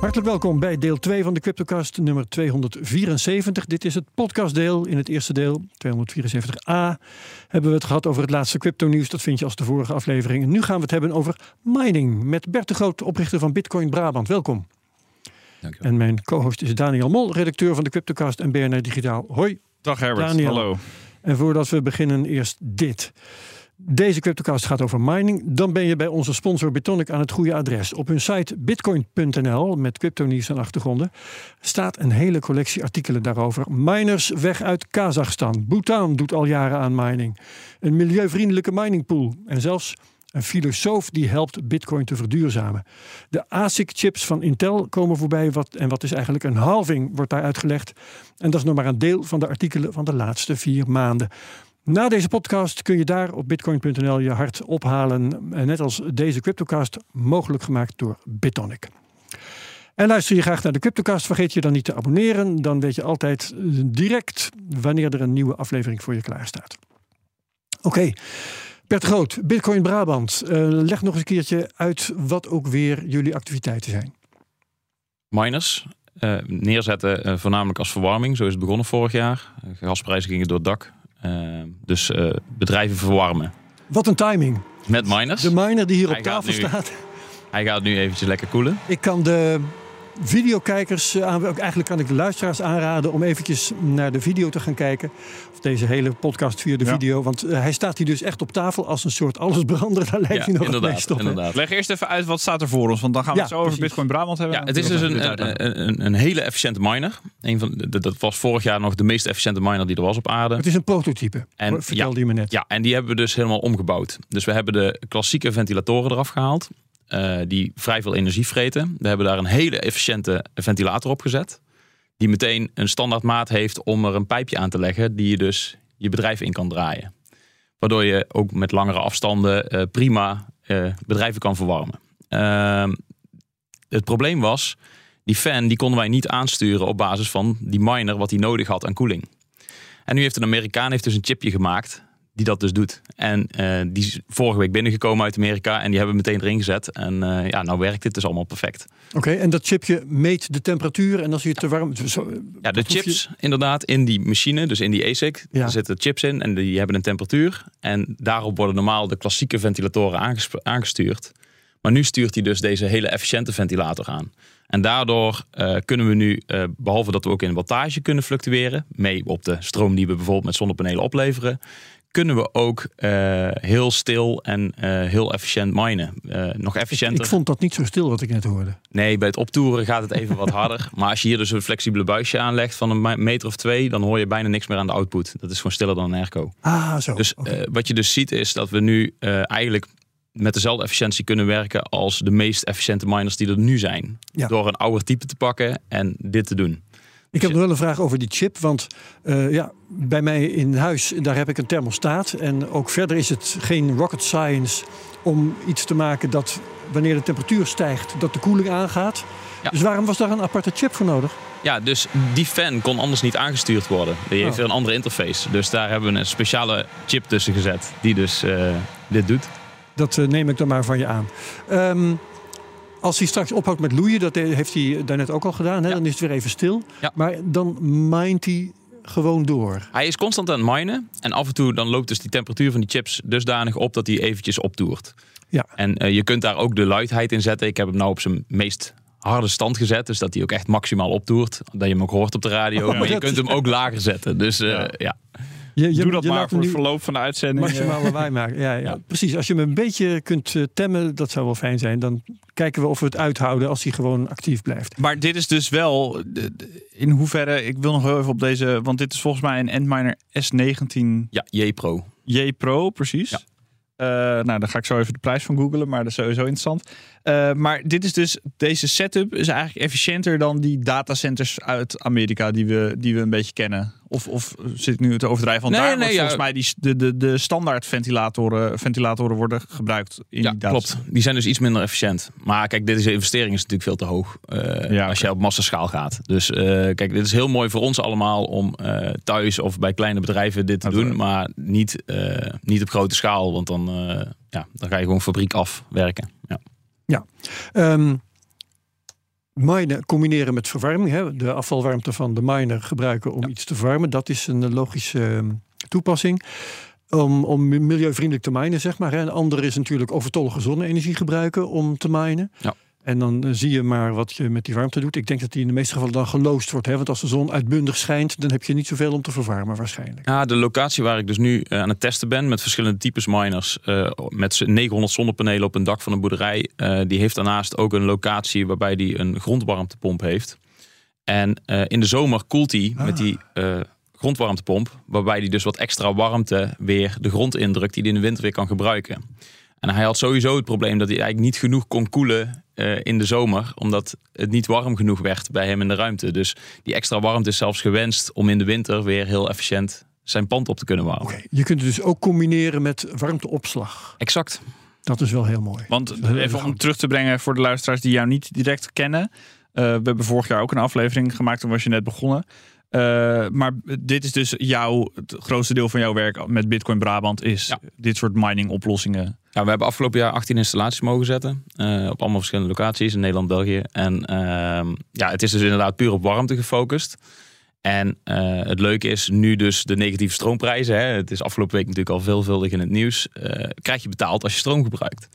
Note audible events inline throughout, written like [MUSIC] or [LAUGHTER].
Hartelijk welkom bij deel 2 van de Cryptocast nummer 274. Dit is het podcastdeel. In het eerste deel, 274a, hebben we het gehad over het laatste crypto-nieuws. Dat vind je als de vorige aflevering. En nu gaan we het hebben over mining met Bert de Groot, oprichter van Bitcoin Brabant. Welkom. Dankjewel. En mijn co-host is Daniel Mol, redacteur van de Cryptocast en BNR Digitaal. Hoi. Dag Herbert, Daniel. hallo. En voordat we beginnen, eerst dit. Deze Cryptocast gaat over mining. Dan ben je bij onze sponsor Bitonic aan het goede adres. Op hun site bitcoin.nl met crypto-nieuws en achtergronden staat een hele collectie artikelen daarover. Miners weg uit Kazachstan. Bhutan doet al jaren aan mining. Een milieuvriendelijke miningpool. En zelfs een filosoof die helpt Bitcoin te verduurzamen. De ASIC-chips van Intel komen voorbij. Wat, en wat is eigenlijk een halving, wordt daar uitgelegd. En dat is nog maar een deel van de artikelen van de laatste vier maanden. Na deze podcast kun je daar op bitcoin.nl je hart ophalen. En Net als deze Cryptocast, mogelijk gemaakt door Bitonic. En luister je graag naar de Cryptocast, vergeet je dan niet te abonneren. Dan weet je altijd eh, direct wanneer er een nieuwe aflevering voor je klaar staat. Oké, Bert de Groot, Bitcoin Brabant. Eh, leg nog eens een keertje uit wat ook weer jullie activiteiten zijn. Miners eh, neerzetten eh, voornamelijk als verwarming. Zo is het begonnen vorig jaar. Eh, gasprijzen gingen door het dak. Eh, dus eh, bedrijven verwarmen Wat een timing. met miners. De miner die hier op Hij tafel nu. staat. Hij gaat nu eventjes lekker koelen. Ik kan de videokijkers, eh, eigenlijk kan ik de luisteraars aanraden om eventjes naar de video te gaan kijken. Of deze hele podcast via de Ja. video. Want eh, hij staat hier dus echt op tafel als een soort allesbrander. [LAUGHS] Daar lijkt Ja, hij nog het inderdaad. meest op. hè? inderdaad. Leg eerst even uit wat staat er voor ons, want dan gaan we Ja, het zo over precies. Bitcoin Brabant hebben. Ja, het is dus een, een, een, een hele efficiënte miner. Een van, dat was vorig jaar nog de meest efficiënte miner die er was op aarde. Het is een prototype, En- vertelde ja. je me net. Ja, en die hebben we dus helemaal omgebouwd. Dus we hebben de klassieke ventilatoren eraf gehaald. Eh, die vrij veel energie vreten. We hebben daar een hele efficiënte ventilator op gezet. Die meteen een standaard maat heeft om er een pijpje aan te leggen. Die je dus je bedrijf in kan draaien. Waardoor je ook met langere afstanden eh, prima eh, bedrijven kan verwarmen. Ehm, het probleem was, die fan die konden wij niet aansturen op basis van die miner wat hij nodig had aan koeling. En nu heeft een Amerikaan heeft dus een chipje gemaakt die dat dus doet. En eh, die is vorige week binnengekomen uit Amerika en die hebben we meteen erin gezet. En eh, ja, nou werkt dit dus allemaal perfect. Oké, en dat chipje meet de temperatuur en als je het te warm... Zo, Ja, de je- chips inderdaad in die machine, dus in die ASIC, Ja. er zitten chips in en die hebben een temperatuur. En daarop worden normaal de klassieke ventilatoren aangestuurd. Maar nu stuurt hij dus deze hele efficiënte ventilator aan. En daardoor eh, kunnen we nu, eh, behalve dat we ook in wattage kunnen fluctueren, mee op de stroom die we bijvoorbeeld met zonnepanelen opleveren, kunnen we ook eh, heel stil en eh, heel efficiënt minen. Eh, nog efficiënter. Ik vond dat niet zo stil wat ik net hoorde. Nee, bij het optoeren gaat het even wat harder. [LAUGHS] Maar als je hier dus een flexibele buisje aanlegt van een me- meter of twee, dan hoor je bijna niks meer aan de output. Dat is gewoon stiller dan een airco. Ah, zo. Dus wat je dus ziet is dat we nu eigenlijk met dezelfde efficiëntie kunnen werken als de meest efficiënte miners die er nu zijn. Ja. Door een ouder type te pakken en dit te doen. Ik heb nog wel een vraag over die chip. Want eh, ja, bij mij in huis, daar heb ik een thermostaat. En ook verder is het geen rocket science om iets te maken dat wanneer de temperatuur stijgt, dat de koeling aangaat. Ja. Dus waarom was daar een aparte chip voor nodig? Ja, dus die fan kon anders niet aangestuurd worden. Die heeft Oh. weer een andere interface. Dus daar hebben we een speciale chip tussen gezet die dus eh, dit doet. Dat eh, neem ik dan maar van je aan. Ehm, als hij straks ophoudt met loeien, dat heeft hij daarnet ook al gedaan, hè? Ja. dan is het weer even stil. Ja. Maar dan mijnt hij gewoon door. Hij is constant aan het minen. En af en toe dan loopt dus die temperatuur van die chips dusdanig op dat hij eventjes optoert. Ja. En eh, je kunt daar ook de luidheid in zetten. Ik heb hem nou op zijn meest harde stand gezet. Dus dat hij ook echt maximaal optoert. Dat je hem ook hoort op de radio. Oh, maar je kunt hem ook lager zetten. Dus eh, Ja. ja. Je, je, Doe dat je maar laat voor het verloop van de uitzending. maximaal lawaai [LAUGHS] maken. Ja, ja, Ja. precies. Als je hem een beetje kunt eh, temmen, dat zou wel fijn zijn. Dan kijken we of we het uithouden als hij gewoon actief blijft. Maar dit is dus wel, in hoeverre, ik wil nog heel even op deze, want dit is volgens mij een Antminer S19 Ja, J-Pro. J Pro, precies. Ja. Eh, nou, dan ga ik zo even de prijs van googlen, maar dat is sowieso interessant. Eh, maar dit is dus, deze setup is eigenlijk efficiënter dan die datacenters uit Amerika die we, die we een beetje kennen. Of, of zit ik nu te overdrijven? Want Nee, daar nee, wordt ja. volgens mij die, de, de, de standaard ventilatoren, ventilatoren worden gebruikt in Ja, die klopt. Die zijn dus iets minder efficiënt. Maar kijk, dit is de investering is natuurlijk veel te hoog eh, Ja, als je op massaschaal gaat. Dus eh, kijk, dit is heel mooi voor ons allemaal om thuis of bij kleine bedrijven dit te Dat doen, wel. maar niet, niet op grote schaal, want dan, ja, dan ga je gewoon fabriek afwerken. Ja. Ehm minen combineren met verwarming. Hè? De afvalwarmte van de miner gebruiken om iets te verwarmen. Dat is een logische ehm, toepassing. Om, om milieuvriendelijk te minen, zeg maar. Hè. Een andere is natuurlijk overtollige zonne-energie gebruiken om te minen. Ja. En dan eh, zie je maar wat je met die warmte doet. Ik denk dat die in de meeste gevallen dan geloosd wordt. Hè? Want als de zon uitbundig schijnt, dan heb je niet zoveel om te verwarmen waarschijnlijk. Ja, de locatie waar ik dus nu eh, aan het testen ben met verschillende types miners, eh, met z'n 900 zonnepanelen op een dak van een boerderij, die heeft daarnaast ook een locatie waarbij die een grondwarmtepomp heeft. En in de zomer koelt hij met die eh, grondwarmtepomp, waarbij die dus wat extra warmte weer de grond indrukt die hij in de winter weer kan gebruiken. En hij had sowieso het probleem dat hij eigenlijk niet genoeg kon koelen eh, in de zomer, omdat het niet warm genoeg werd bij hem in de ruimte. Dus die extra warmte is zelfs gewenst om in de winter weer heel efficiënt zijn pand op te kunnen warmen. Oké, Je kunt het dus ook combineren met warmteopslag. Exact. Dat is wel heel mooi. Want heel even om terug te brengen voor de luisteraars die jou niet direct kennen. Eh, we hebben vorig jaar ook een aflevering gemaakt, toen was je net begonnen. Eh, maar dit is dus jouw, het grootste deel van jouw werk met Bitcoin Brabant is Ja. dit soort mining oplossingen. Ja, we hebben afgelopen jaar 18 installaties mogen zetten. eh, op allemaal verschillende locaties in Nederland, België. En ehm, ja, het is dus inderdaad puur op warmte gefocust. En eh, het leuke is nu dus de negatieve stroomprijzen. Hè, het is afgelopen week natuurlijk al veelvuldig in het nieuws. krijg je betaald als je stroom gebruikt.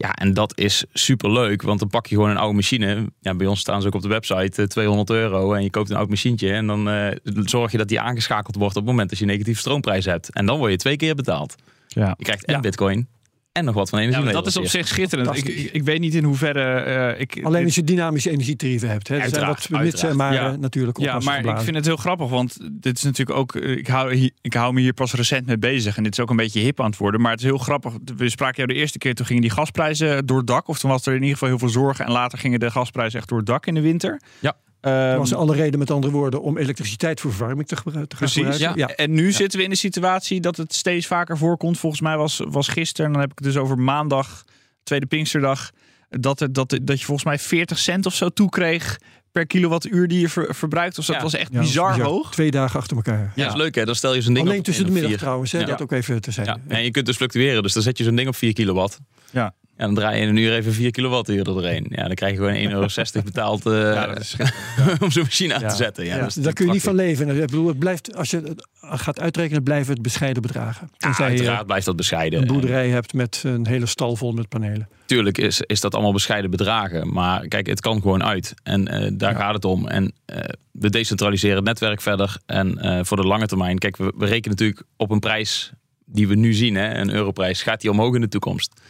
Ja, en dat is super leuk, want dan pak je gewoon een oude machine. Ja, bij ons staan ze ook op de website, eh, 200 euro. En je koopt een oud machientje. En dan eh, zorg je dat die aangeschakeld wordt op het moment dat je negatieve stroomprijs hebt. En dan word je twee keer betaald. Ja. Je krijgt en Ja. bitcoin en nog wat van Ja, energie. maar dat is op zich schitterend. Ik, ik, ik weet niet in hoeverre eh, ik. Alleen als je dynamische energietarieven hebt. Hè. Er zijn wat maar Ja. natuurlijk Ja, maar ik vind het heel grappig, want dit is natuurlijk ook. eh, Ik hou, hier- ik hou me hier pas recent mee bezig en dit is ook een beetje hip aan het worden. Maar het is heel grappig. We spraken jou de eerste keer, toen gingen die gasprijzen door het dak. Of toen was er in ieder geval heel veel zorgen. En later gingen de gasprijzen echt door het dak in de winter. Ja. Ehm, Er was alle reden, met andere woorden, om elektriciteit voor verwarming te, gebru- te gaan Precies. gebruiken. Ja. En nu zitten we in de situatie dat het steeds vaker voorkomt. Volgens mij was, was gisteren, en dan heb ik het dus over maandag, tweede Pinksterdag, dat, er, dat, dat je volgens mij 40 cent of zo toekreeg per kilowattuur die je ver- verbruikt. Of zo. Ja. dat was echt Ja, dat bizar, bizar. hoog. Twee dagen achter elkaar. Ja, dat is leuk hè. Dan stel je zo'n ding Alleen op tussen de middag vier- trouwens, hè, Ja. dat ook even te zeggen. Ja. En je kunt dus fluctueren. Dus dan zet je zo'n ding op 4 kilowatt. Ja. En dan draai je in een uur even 4 kilowattuur er doorheen. Ja, dan krijg je gewoon 1,60 euro betaald eh, Ja, dat is [LAUGHS] om zo'n machine aan Ja. te zetten. Ja, Ja, dat daar kun je niet van leven. Ik bedoel, het blijft, als je het gaat uitrekenen, blijven het bescheiden bedragen. Ja, je uiteraard blijft dat bescheiden. een boerderij hebt met een hele stal vol met panelen. Tuurlijk is, is dat allemaal bescheiden bedragen. Maar kijk, het kan gewoon uit. En eh, daar Ja. gaat het om. En eh, we decentraliseren het netwerk verder. En eh, voor de lange termijn, kijk, we, we rekenen natuurlijk op een prijs die we nu zien, hè, een europrijs. Gaat die omhoog in de toekomst?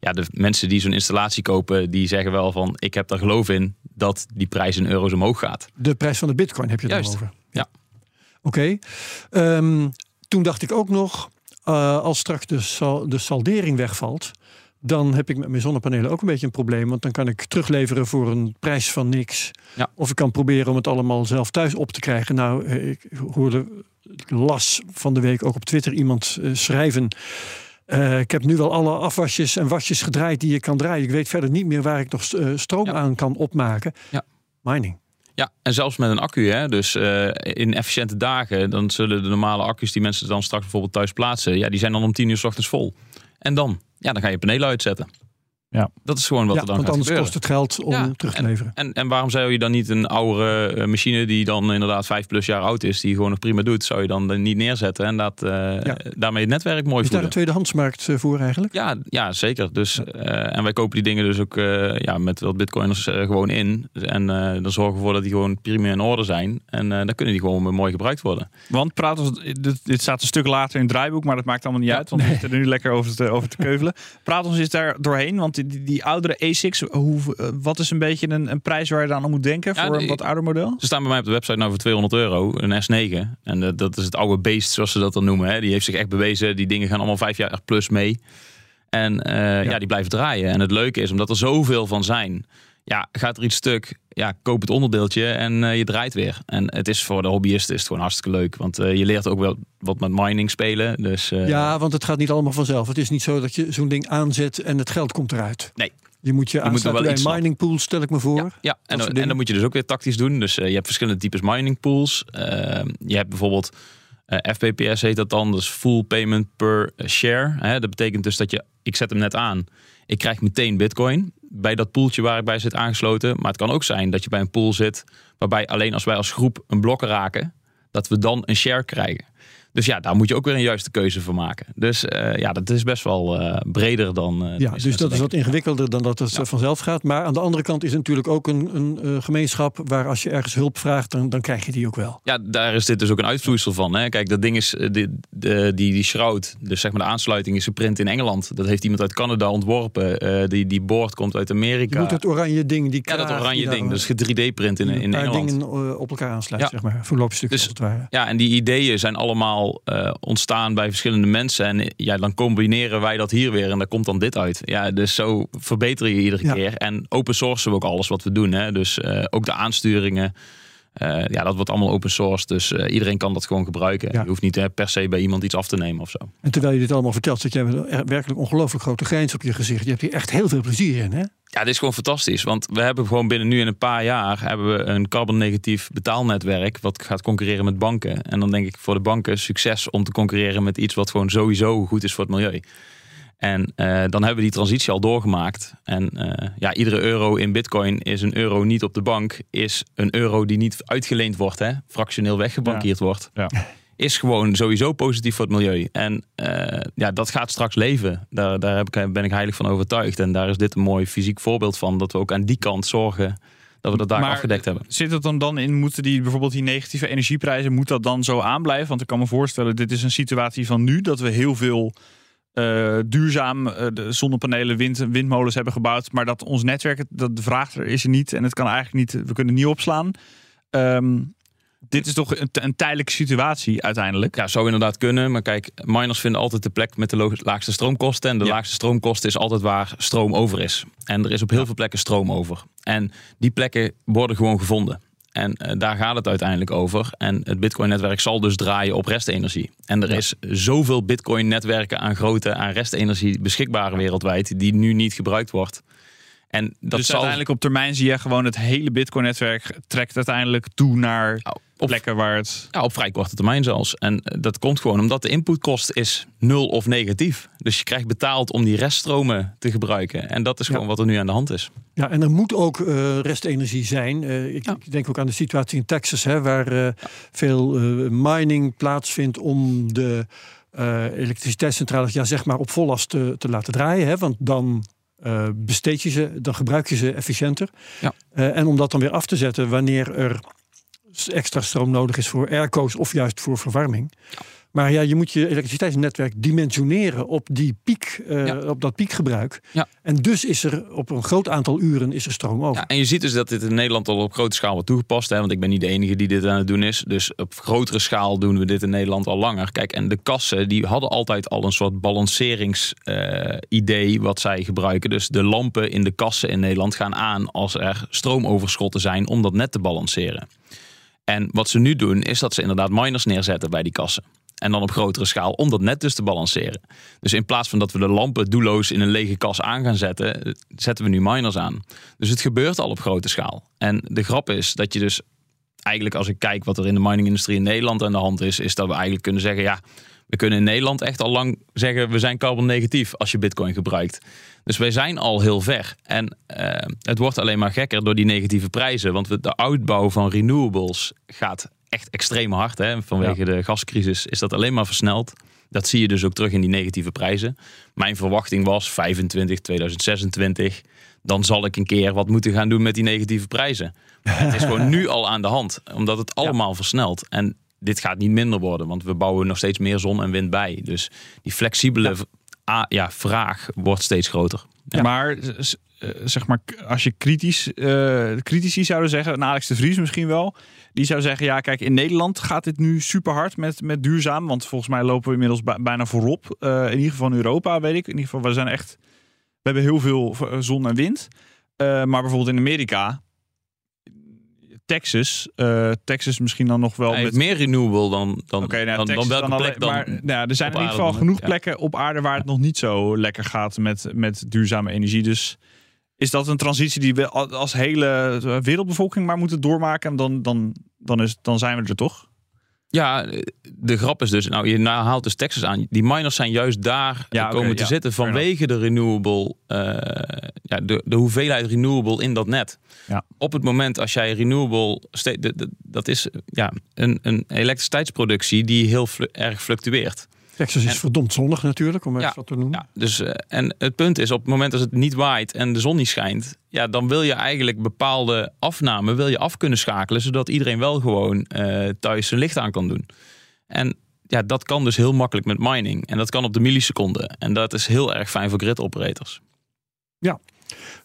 Ja, de mensen die zo'n installatie kopen, die zeggen wel van... ik heb er geloof in dat die prijs in euro's omhoog gaat. De prijs van de bitcoin heb je het Juist. over. Ja. Oké. Ehm, toen dacht ik ook nog, eh, als straks de, sal- de saldering wegvalt... dan heb ik met mijn zonnepanelen ook een beetje een probleem. Want dan kan ik terugleveren voor een prijs van niks. Ja. Of ik kan proberen om het allemaal zelf thuis op te krijgen. Nou, eh, ik hoorde, ik las van de week ook op Twitter iemand eh, schrijven... eh, ik heb nu wel alle afwasjes en wasjes gedraaid die je kan draaien. Ik weet verder niet meer waar ik nog eh, stroom Ja. aan kan opmaken. Ja. Mining. Ja, en zelfs met een accu. Hè? Dus eh, in efficiënte dagen, dan zullen de normale accu's die mensen dan straks bijvoorbeeld thuis plaatsen, ja, die zijn dan om 10 uur s ochtends vol. En dan? Ja, dan ga je panelen uitzetten. Ja. Dat is gewoon wat ja, er dan want anders kost het geld om Ja, terug te leveren. En, en waarom zou je dan niet een oudere eh, machine die dan inderdaad vijf plus jaar oud is, die gewoon nog prima doet, zou je dan niet neerzetten en dat, eh, Ja. daarmee het netwerk mooi Is daar een tweedehandsmarkt eh, voor eigenlijk? Ja, ja, zeker. Dus, eh, en wij kopen die dingen dus ook eh, ja, met wat bitcoiners gewoon in. En eh, dan zorgen we ervoor dat die gewoon prima in orde zijn. En eh, dan kunnen die gewoon mooi gebruikt worden. Want praat ons, dit, dit staat een stuk later in het draaiboek, maar dat maakt allemaal niet Ja, uit. Want we zitten er nu lekker over te, over te [LAUGHS] keuvelen. Praat ons eens daar doorheen, want die, die, oudere ASICs, hoe, wat is een beetje een, een prijs waar je dan aan moet denken Ja, voor een wat ouder model? Ze staan bij mij op de website nou voor 200 euro, een S9. En eh, dat is het oude beest, zoals ze dat dan noemen. Hè. Die heeft zich echt bewezen. Die dingen gaan allemaal vijf jaar plus mee. En eh, ja. die blijven draaien. En het leuke is, omdat er zoveel van zijn, ja, gaat er iets stuk, ja, koop het onderdeeltje en eh, je draait weer. En het is voor de hobbyisten is het gewoon hartstikke leuk. Want eh, je leert ook wel wat met mining spelen. Dus, eh, Ja, want het gaat niet allemaal vanzelf. Het is niet zo dat je zo'n ding aanzet en het geld komt eruit. Nee. Je moet je, moet er aansluiten wel bij iets mining pool, stel ik me voor. Ja, ja. En, dan moet je dus ook weer tactisch doen. Dus je hebt verschillende types mining pools. Eh, je hebt bijvoorbeeld eh, FPPS heet dat dan, dus full payment per share. Hè? Dat betekent dus dat je, ik zet hem net aan, ik krijg meteen bitcoin bij dat poeltje waar ik bij zit aangesloten. Maar het kan ook zijn dat je bij een pool zit waarbij alleen als wij als groep een blok raken, dat we dan een share krijgen. Dus ja, daar moet je ook weer een juiste keuze voor maken. Dus eh, ja, dat is best wel eh, breder dan. eh, Ja, dus dat is wat ingewikkelder dan dat het Ja. vanzelf gaat. Maar aan de andere kant is het natuurlijk ook een, een gemeenschap waar als je ergens hulp vraagt, dan, dan krijg je die ook wel. Ja, daar is dit dus ook een uitvloeisel van. Hè? Kijk, dat ding is, die, de, die, die shroud, dus zeg maar de aansluiting is geprint in Engeland. Dat heeft iemand uit Canada ontworpen. Die, die boord komt uit Je Amerika. moet het oranje ding, die ja, dat kraag oranje ding, een- dus 3D-print in, in Engeland. dingen op elkaar aansluit, Ja. zeg maar. Voorloopstukjes Dus- als het ware. Ja, en die ideeën zijn allemaal eh, ontstaan bij verschillende mensen. En eh, ja, dan combineren wij dat hier weer en daar komt dan dit uit. Ja, dus zo verbeter je iedere Ja. keer. En open sourcen we ook alles wat we doen. Hè? Dus eh, ook de aansturingen. Eh, ja, dat wordt allemaal open source. Dus eh, iedereen kan dat gewoon gebruiken. Ja. Je hoeft niet eh, per se bij iemand iets af te nemen of zo. En terwijl je dit allemaal vertelt, zit jij met een werkelijk ongelooflijk grote grijns op je gezicht. Je hebt hier echt heel veel plezier in, hè? Ja, dit is gewoon fantastisch. Want we hebben gewoon binnen nu in een paar jaar hebben we een carbon-negatief betaalnetwerk. wat gaat concurreren met banken. En dan denk ik voor de banken succes om te concurreren met iets wat gewoon sowieso goed is voor het milieu. En eh, dan hebben we die transitie al doorgemaakt. En eh, ja, iedere euro in Bitcoin is een euro niet op de bank. Is een euro die niet uitgeleend wordt, hè, fractioneel weggebankeerd wordt. Ja. Is gewoon sowieso positief voor het milieu. En eh, ja, dat gaat straks leven. Daar, daar heb ik, ben ik heilig van overtuigd. En daar is dit een mooi fysiek voorbeeld van. Dat we ook aan die kant zorgen dat we dat daar Maar afgedekt hebben. Zit het dan dan in, moeten die bijvoorbeeld die negatieve energieprijzen, moet dat dan zo aanblijven? Want ik kan me voorstellen, dit is een situatie van nu, dat we heel veel eh, duurzaam eh, de zonnepanelen, wind, windmolens hebben gebouwd, maar dat ons netwerk, dat de vraag er is er niet en het kan eigenlijk niet, we kunnen niet opslaan. Ehm, dit is toch een, een tijdelijke situatie uiteindelijk. Ja, zou inderdaad kunnen. Maar kijk, miners vinden altijd de plek met de laagste stroomkosten. En de Ja. laagste stroomkosten is altijd waar stroom over is. En er is op heel veel plekken stroom over. En die plekken worden gewoon gevonden. En eh, daar gaat het uiteindelijk over. En het Bitcoin-netwerk zal dus draaien op restenergie. En er is zoveel Bitcoin-netwerken aan grootte, aan restenergie beschikbaar wereldwijd, die nu niet gebruikt wordt. En dat dus zal uiteindelijk op termijn zie je gewoon het hele Bitcoin-netwerk trekt uiteindelijk toe naar Ja, op, plekken waar het. ja, op vrij korte termijn zelfs. En eh, dat komt gewoon omdat de inputkost is nul of negatief. Dus je krijgt betaald om die reststromen te gebruiken. En dat is Ja. gewoon wat er nu aan de hand is. Ja, en er moet ook eh, restenergie zijn. Eh, ik, Ja. ik denk ook aan de situatie in Texas, hè, waar eh, veel eh, mining plaatsvindt om de eh, elektriciteitscentrales ja, zeg maar op vollast te, te laten draaien. Hè, want dan eh, besteed je ze, dan gebruik je ze efficiënter. Ja. Eh, en om dat dan weer af te zetten wanneer er extra stroom nodig is voor airco's of juist voor verwarming. Maar ja, je moet je elektriciteitsnetwerk dimensioneren op, die piek, eh, Ja. op dat piekgebruik. Ja. En dus is er op een groot aantal uren is er stroom over. Ja, en je ziet dus dat dit in Nederland al op grote schaal wordt toegepast. Hè? Want ik ben niet de enige die dit aan het doen is. Dus op grotere schaal doen we dit in Nederland al langer. Kijk, en de kassen die hadden altijd al een soort balanceringsidee wat zij gebruiken. Dus de lampen in de kassen in Nederland gaan aan als er stroomoverschotten zijn om dat net te balanceren. En wat ze nu doen is dat ze inderdaad miners neerzetten bij die kassen. En dan op grotere schaal om dat net dus te balanceren. Dus in plaats van dat we de lampen doelloos in een lege kas aan gaan zetten, eh, zetten we nu miners aan. Dus het gebeurt al op grote schaal. En de grap is dat je dus eigenlijk als ik kijk wat er in de miningindustrie in Nederland aan de hand is, is dat we eigenlijk kunnen zeggen, ja, we kunnen in Nederland echt al lang zeggen, we zijn carbon negatief als je bitcoin gebruikt. Dus wij zijn al heel ver. En eh, het wordt alleen maar gekker door die negatieve prijzen. Want de uitbouw van renewables gaat echt extreem hard. Hè? Vanwege de gascrisis is dat alleen maar versneld. Dat zie je dus ook terug in die negatieve prijzen. Mijn verwachting was 25, 2026. Dan zal ik een keer wat moeten gaan doen met die negatieve prijzen. Maar het is gewoon nu al aan de hand. Omdat het allemaal versnelt. En dit gaat niet minder worden. Want we bouwen nog steeds meer zon en wind bij. Dus die flexibele ja, vraag wordt steeds groter. Ja. Maar eh, zeg maar, als je kritisch, eh critici zouden zeggen, en Alex de Vries misschien wel, die zou zeggen, ja, kijk, in Nederland gaat dit nu super hard met, met duurzaam, want volgens mij lopen we inmiddels bij- bijna voorop. Eh, in ieder geval in Europa, weet ik. In ieder geval, we zijn echt, we hebben heel veel eh, zon en wind. Eh, maar bijvoorbeeld in Amerika, Texas, Texas misschien dan nog wel Hij met meer renewable dan, dan, nou, dan, dan welke dan plek dan. Maar nou, er zijn in ieder geval genoeg ja. plekken op aarde waar het nog niet zo lekker gaat met, met duurzame energie. Dus is dat een transitie die we al- als hele wereldbevolking maar moeten doormaken? En dan, dan, dan, is, dan zijn we er toch? Ja, de grap is dus, nou, je haalt dus Texas aan. Die miners zijn juist daar Ja, komen te ja, zitten vanwege de renewable, eh, ja, de, de hoeveelheid renewable in dat net. Ja. Op het moment als jij renewable, dat is ja, een, een elektriciteitsproductie die heel erg fluctueert. Texas is En- verdomd zonnig natuurlijk, om Ja, even wat te noemen. Ja, dus, eh, en het punt is, op het moment dat het niet waait en de zon niet schijnt, ja, dan wil je eigenlijk bepaalde afname wil je af kunnen schakelen, zodat iedereen wel gewoon eh, thuis zijn licht aan kan doen. En ja, dat kan dus heel makkelijk met mining. En dat kan op de milliseconde. En dat is heel erg fijn voor grid operators.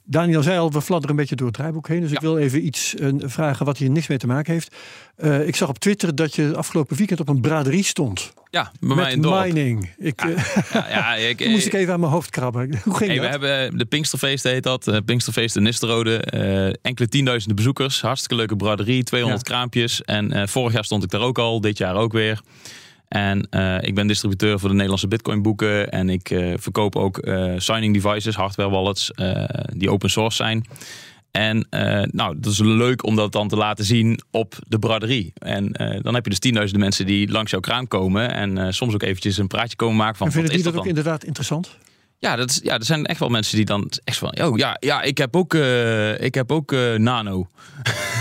Daniel zei al, we fladderen een beetje door het draaiboek heen. Dus ik wil even iets eh, vragen wat hier niks mee te maken heeft. Eh, ik zag op Twitter dat je afgelopen weekend op een braderie stond. Ja, bij mij in dorp. mining. Ik, eh, Ja, ja, [LAUGHS] ik, moest ik even aan mijn hoofd krabben. [LAUGHS] Hoe ging Hey, we dat? hebben eh, de Pinksterfeest heet dat. eh, Pinksterfeest in Nisterode. Eh, enkele tienduizenden bezoekers. Hartstikke leuke braderie. 200 kraampjes. En eh, vorig jaar stond ik daar ook al. Dit jaar ook weer. En eh, ik ben distributeur voor de Nederlandse Bitcoin boeken. En ik eh, verkoop ook eh, signing devices, hardware wallets, die open source zijn. En nou, dat is leuk om dat dan te laten zien op de braderie. En dan heb je dus tienduizenden mensen die langs jouw kraam komen. En soms ook eventjes een praatje komen maken van En wat vinden is die dat dat ook inderdaad interessant? Ja, dat is, ja, er zijn echt wel mensen die dan echt van, oh ja, ja ik heb ook, ik heb ook nano.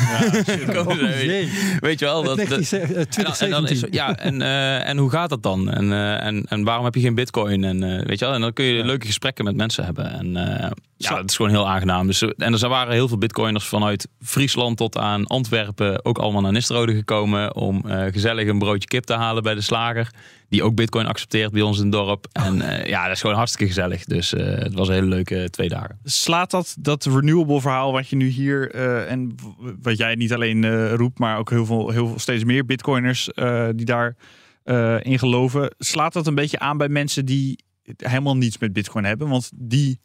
[LAUGHS] Komen ze, weet, je wel? Dat, dat- 19, eh, en dan, en dan is, 2017. ja, en, eh, en hoe gaat dat dan? En, eh, en, en waarom heb je geen bitcoin? En, eh, weet je wel? en dan kun je leuke gesprekken met mensen hebben. En eh, ja, dat is gewoon heel aangenaam. Dus, eh, en er waren heel veel bitcoiners vanuit Friesland tot aan Antwerpen ook allemaal naar Nistrode gekomen om eh, gezellig een broodje kip te halen bij de slager. Die ook bitcoin accepteert bij ons in het dorp. En eh, ja, dat is gewoon hartstikke gezellig. Dus het was een hele leuke twee dagen. Slaat dat, dat renewable verhaal wat je nu hier en wat jij niet alleen roept, maar ook heel veel, heel veel steeds meer bitcoiners die daar eh, in geloven, slaat dat een beetje aan bij mensen die helemaal niets met bitcoin hebben? Want die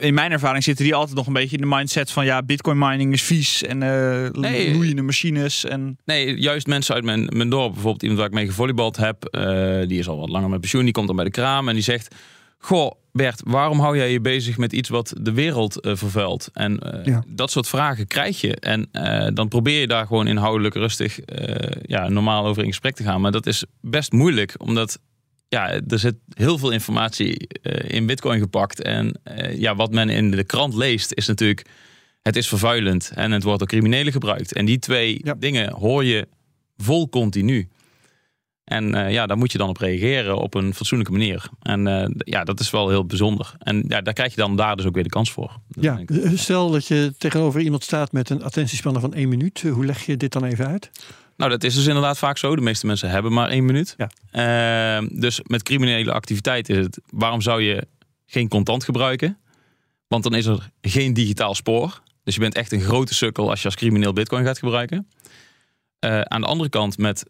in mijn ervaring zitten die altijd nog een beetje in de mindset van ja, bitcoin mining is vies en eh Nee. loeiende machines en Nee, juist mensen uit mijn, mijn dorp, bijvoorbeeld iemand waar ik mee gevolleybald heb, eh, die is al wat langer met pensioen, die komt dan bij de kraam en die zegt: Goh, Bert, waarom hou jij je bezig met iets wat de wereld eh, vervuilt? En eh, Ja. dat soort vragen krijg je. En eh, dan probeer je daar gewoon inhoudelijk rustig, eh, ja, normaal over in gesprek te gaan. Maar dat is best moeilijk, omdat ja, er zit heel veel informatie eh, in Bitcoin gepakt. En eh, ja, wat men in de krant leest, is natuurlijk. Het is vervuilend en het wordt door criminelen gebruikt. En die twee Ja. dingen hoor je vol continu. En eh, ja, daar moet je dan op reageren op een fatsoenlijke manier. En ja, dat is wel heel bijzonder. En ja, daar krijg je dan daar dus ook weer de kans voor. Dat Ja, ik. stel dat je tegenover iemand staat met een attentiespanne van één minuut. Hoe leg je dit dan even uit? Nou, dat is dus inderdaad vaak zo. De meeste mensen hebben maar één minuut. Ja. Ehm, dus met criminele activiteit is het... waarom zou je geen contant gebruiken? Want dan is er geen digitaal spoor. Dus je bent echt een grote sukkel als je als crimineel bitcoin gaat gebruiken. Eh, aan de andere kant met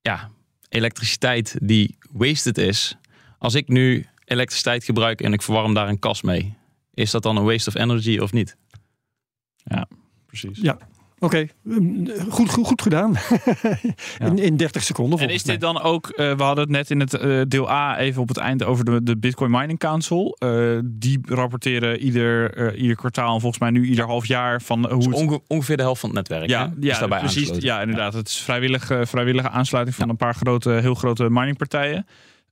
ja, elektriciteit die wasted is. Als ik nu elektriciteit gebruik en ik verwarm daar een kas mee... is dat dan een waste of energy of niet? precies. Ja. Oké, mm, goed, goed, goed gedaan. [LAUGHS] in, in 30 seconden En is dit mij. dan ook, eh, we hadden het net in het eh, deel A even op het eind over de, de Bitcoin Mining Council. Eh, die rapporteren ieder, eh, ieder kwartaal en volgens mij nu ieder half jaar van hoe Dus het... onge- ongeveer de helft van het netwerk Ja, hè, ja daarbij precies. aangesloten. Ja, inderdaad. Het is vrijwillig, eh, vrijwillige aansluiting van een paar grote, heel grote miningpartijen.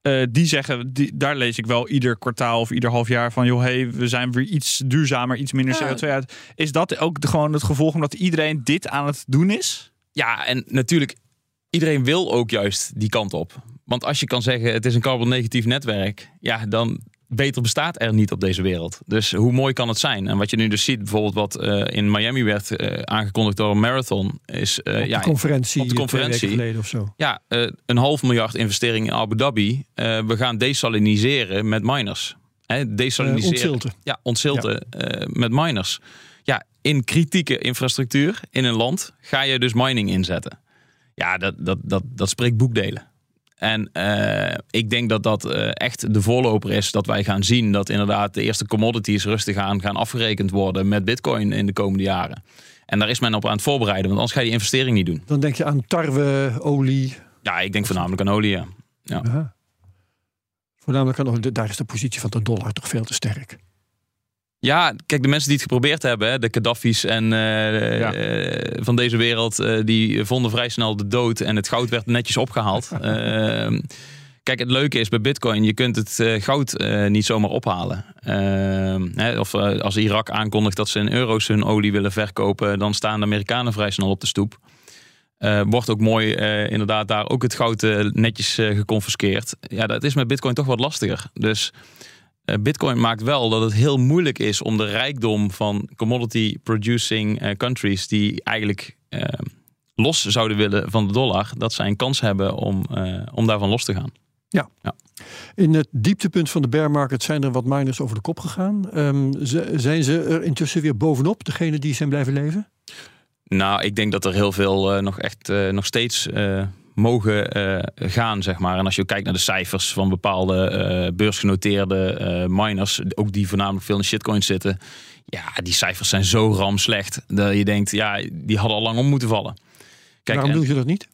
Eh, die zeggen, die, daar lees ik wel ieder kwartaal of ieder half jaar van, joh, hey, we zijn weer iets duurzamer, iets minder Ja. CO2 uit. Is dat ook de, gewoon het gevolg omdat iedereen dit aan het doen is? Ja, en natuurlijk, iedereen wil ook juist die kant op. Want als je kan zeggen, het is een carbon-negatief netwerk, ja, dan beter bestaat er niet op deze wereld. Dus hoe mooi kan het zijn? En wat je nu dus ziet, bijvoorbeeld wat eh, in Miami werd eh, aangekondigd door een marathon, is eh, op ja, de conferentie, op de conferentie. twee weken geleden of zo. ja, een half miljard investering in Abu Dhabi. We gaan desaliniseren met miners. Hè, desaliniseren. Ontzilten. Ja, ontzilten ja. met miners. Ja, in kritieke infrastructuur in een land ga je dus mining inzetten. Ja, dat, dat, dat, dat spreekt boekdelen. En uh, ik denk dat dat uh, echt de voorloper is. Dat wij gaan zien dat inderdaad de eerste commodities rustig aan gaan afgerekend worden met bitcoin in de komende jaren. En daar is men op aan het voorbereiden, want anders ga je die investering niet doen. Dan denk je aan tarwe, olie. Ja, ik denk voornamelijk aan olie. Ja. ja. Voornamelijk aan olie. Daar is de positie van de dollar toch veel te sterk. Ja, kijk, de mensen die het geprobeerd hebben, de Gaddafi's en uh, ja. uh, van deze wereld, uh, die vonden vrij snel de dood en het goud werd netjes opgehaald. [LAUGHS] Ehm, kijk, het leuke is bij Bitcoin, je kunt het goud niet zomaar ophalen. Ehm, hè, of als Irak aankondigt dat ze in euro's hun olie willen verkopen, dan staan de Amerikanen vrij snel op de stoep. wordt ook mooi inderdaad daar ook het goud netjes geconfiskeerd. Ja, dat is met Bitcoin toch wat lastiger. Dus Bitcoin maakt wel dat het heel moeilijk is om de rijkdom van commodity producing uh, countries die eigenlijk uh, los zouden willen van de dollar, dat zij een kans hebben om, om daarvan los te gaan. Ja. ja. In het dieptepunt van de bear market zijn er wat miners over de kop gegaan. Um, zijn ze er intussen weer bovenop, degene die zijn blijven leven? Nou, ik denk dat er heel veel nog echt nog steeds mogen uh, gaan, zeg maar. En als je kijkt naar de cijfers van bepaalde uh, beursgenoteerde uh, miners, ook die voornamelijk veel in shitcoins zitten, ja, die cijfers zijn zo ram slecht dat je denkt, ja, die hadden al lang om moeten vallen. Kijk, Waarom en, doe je dat niet?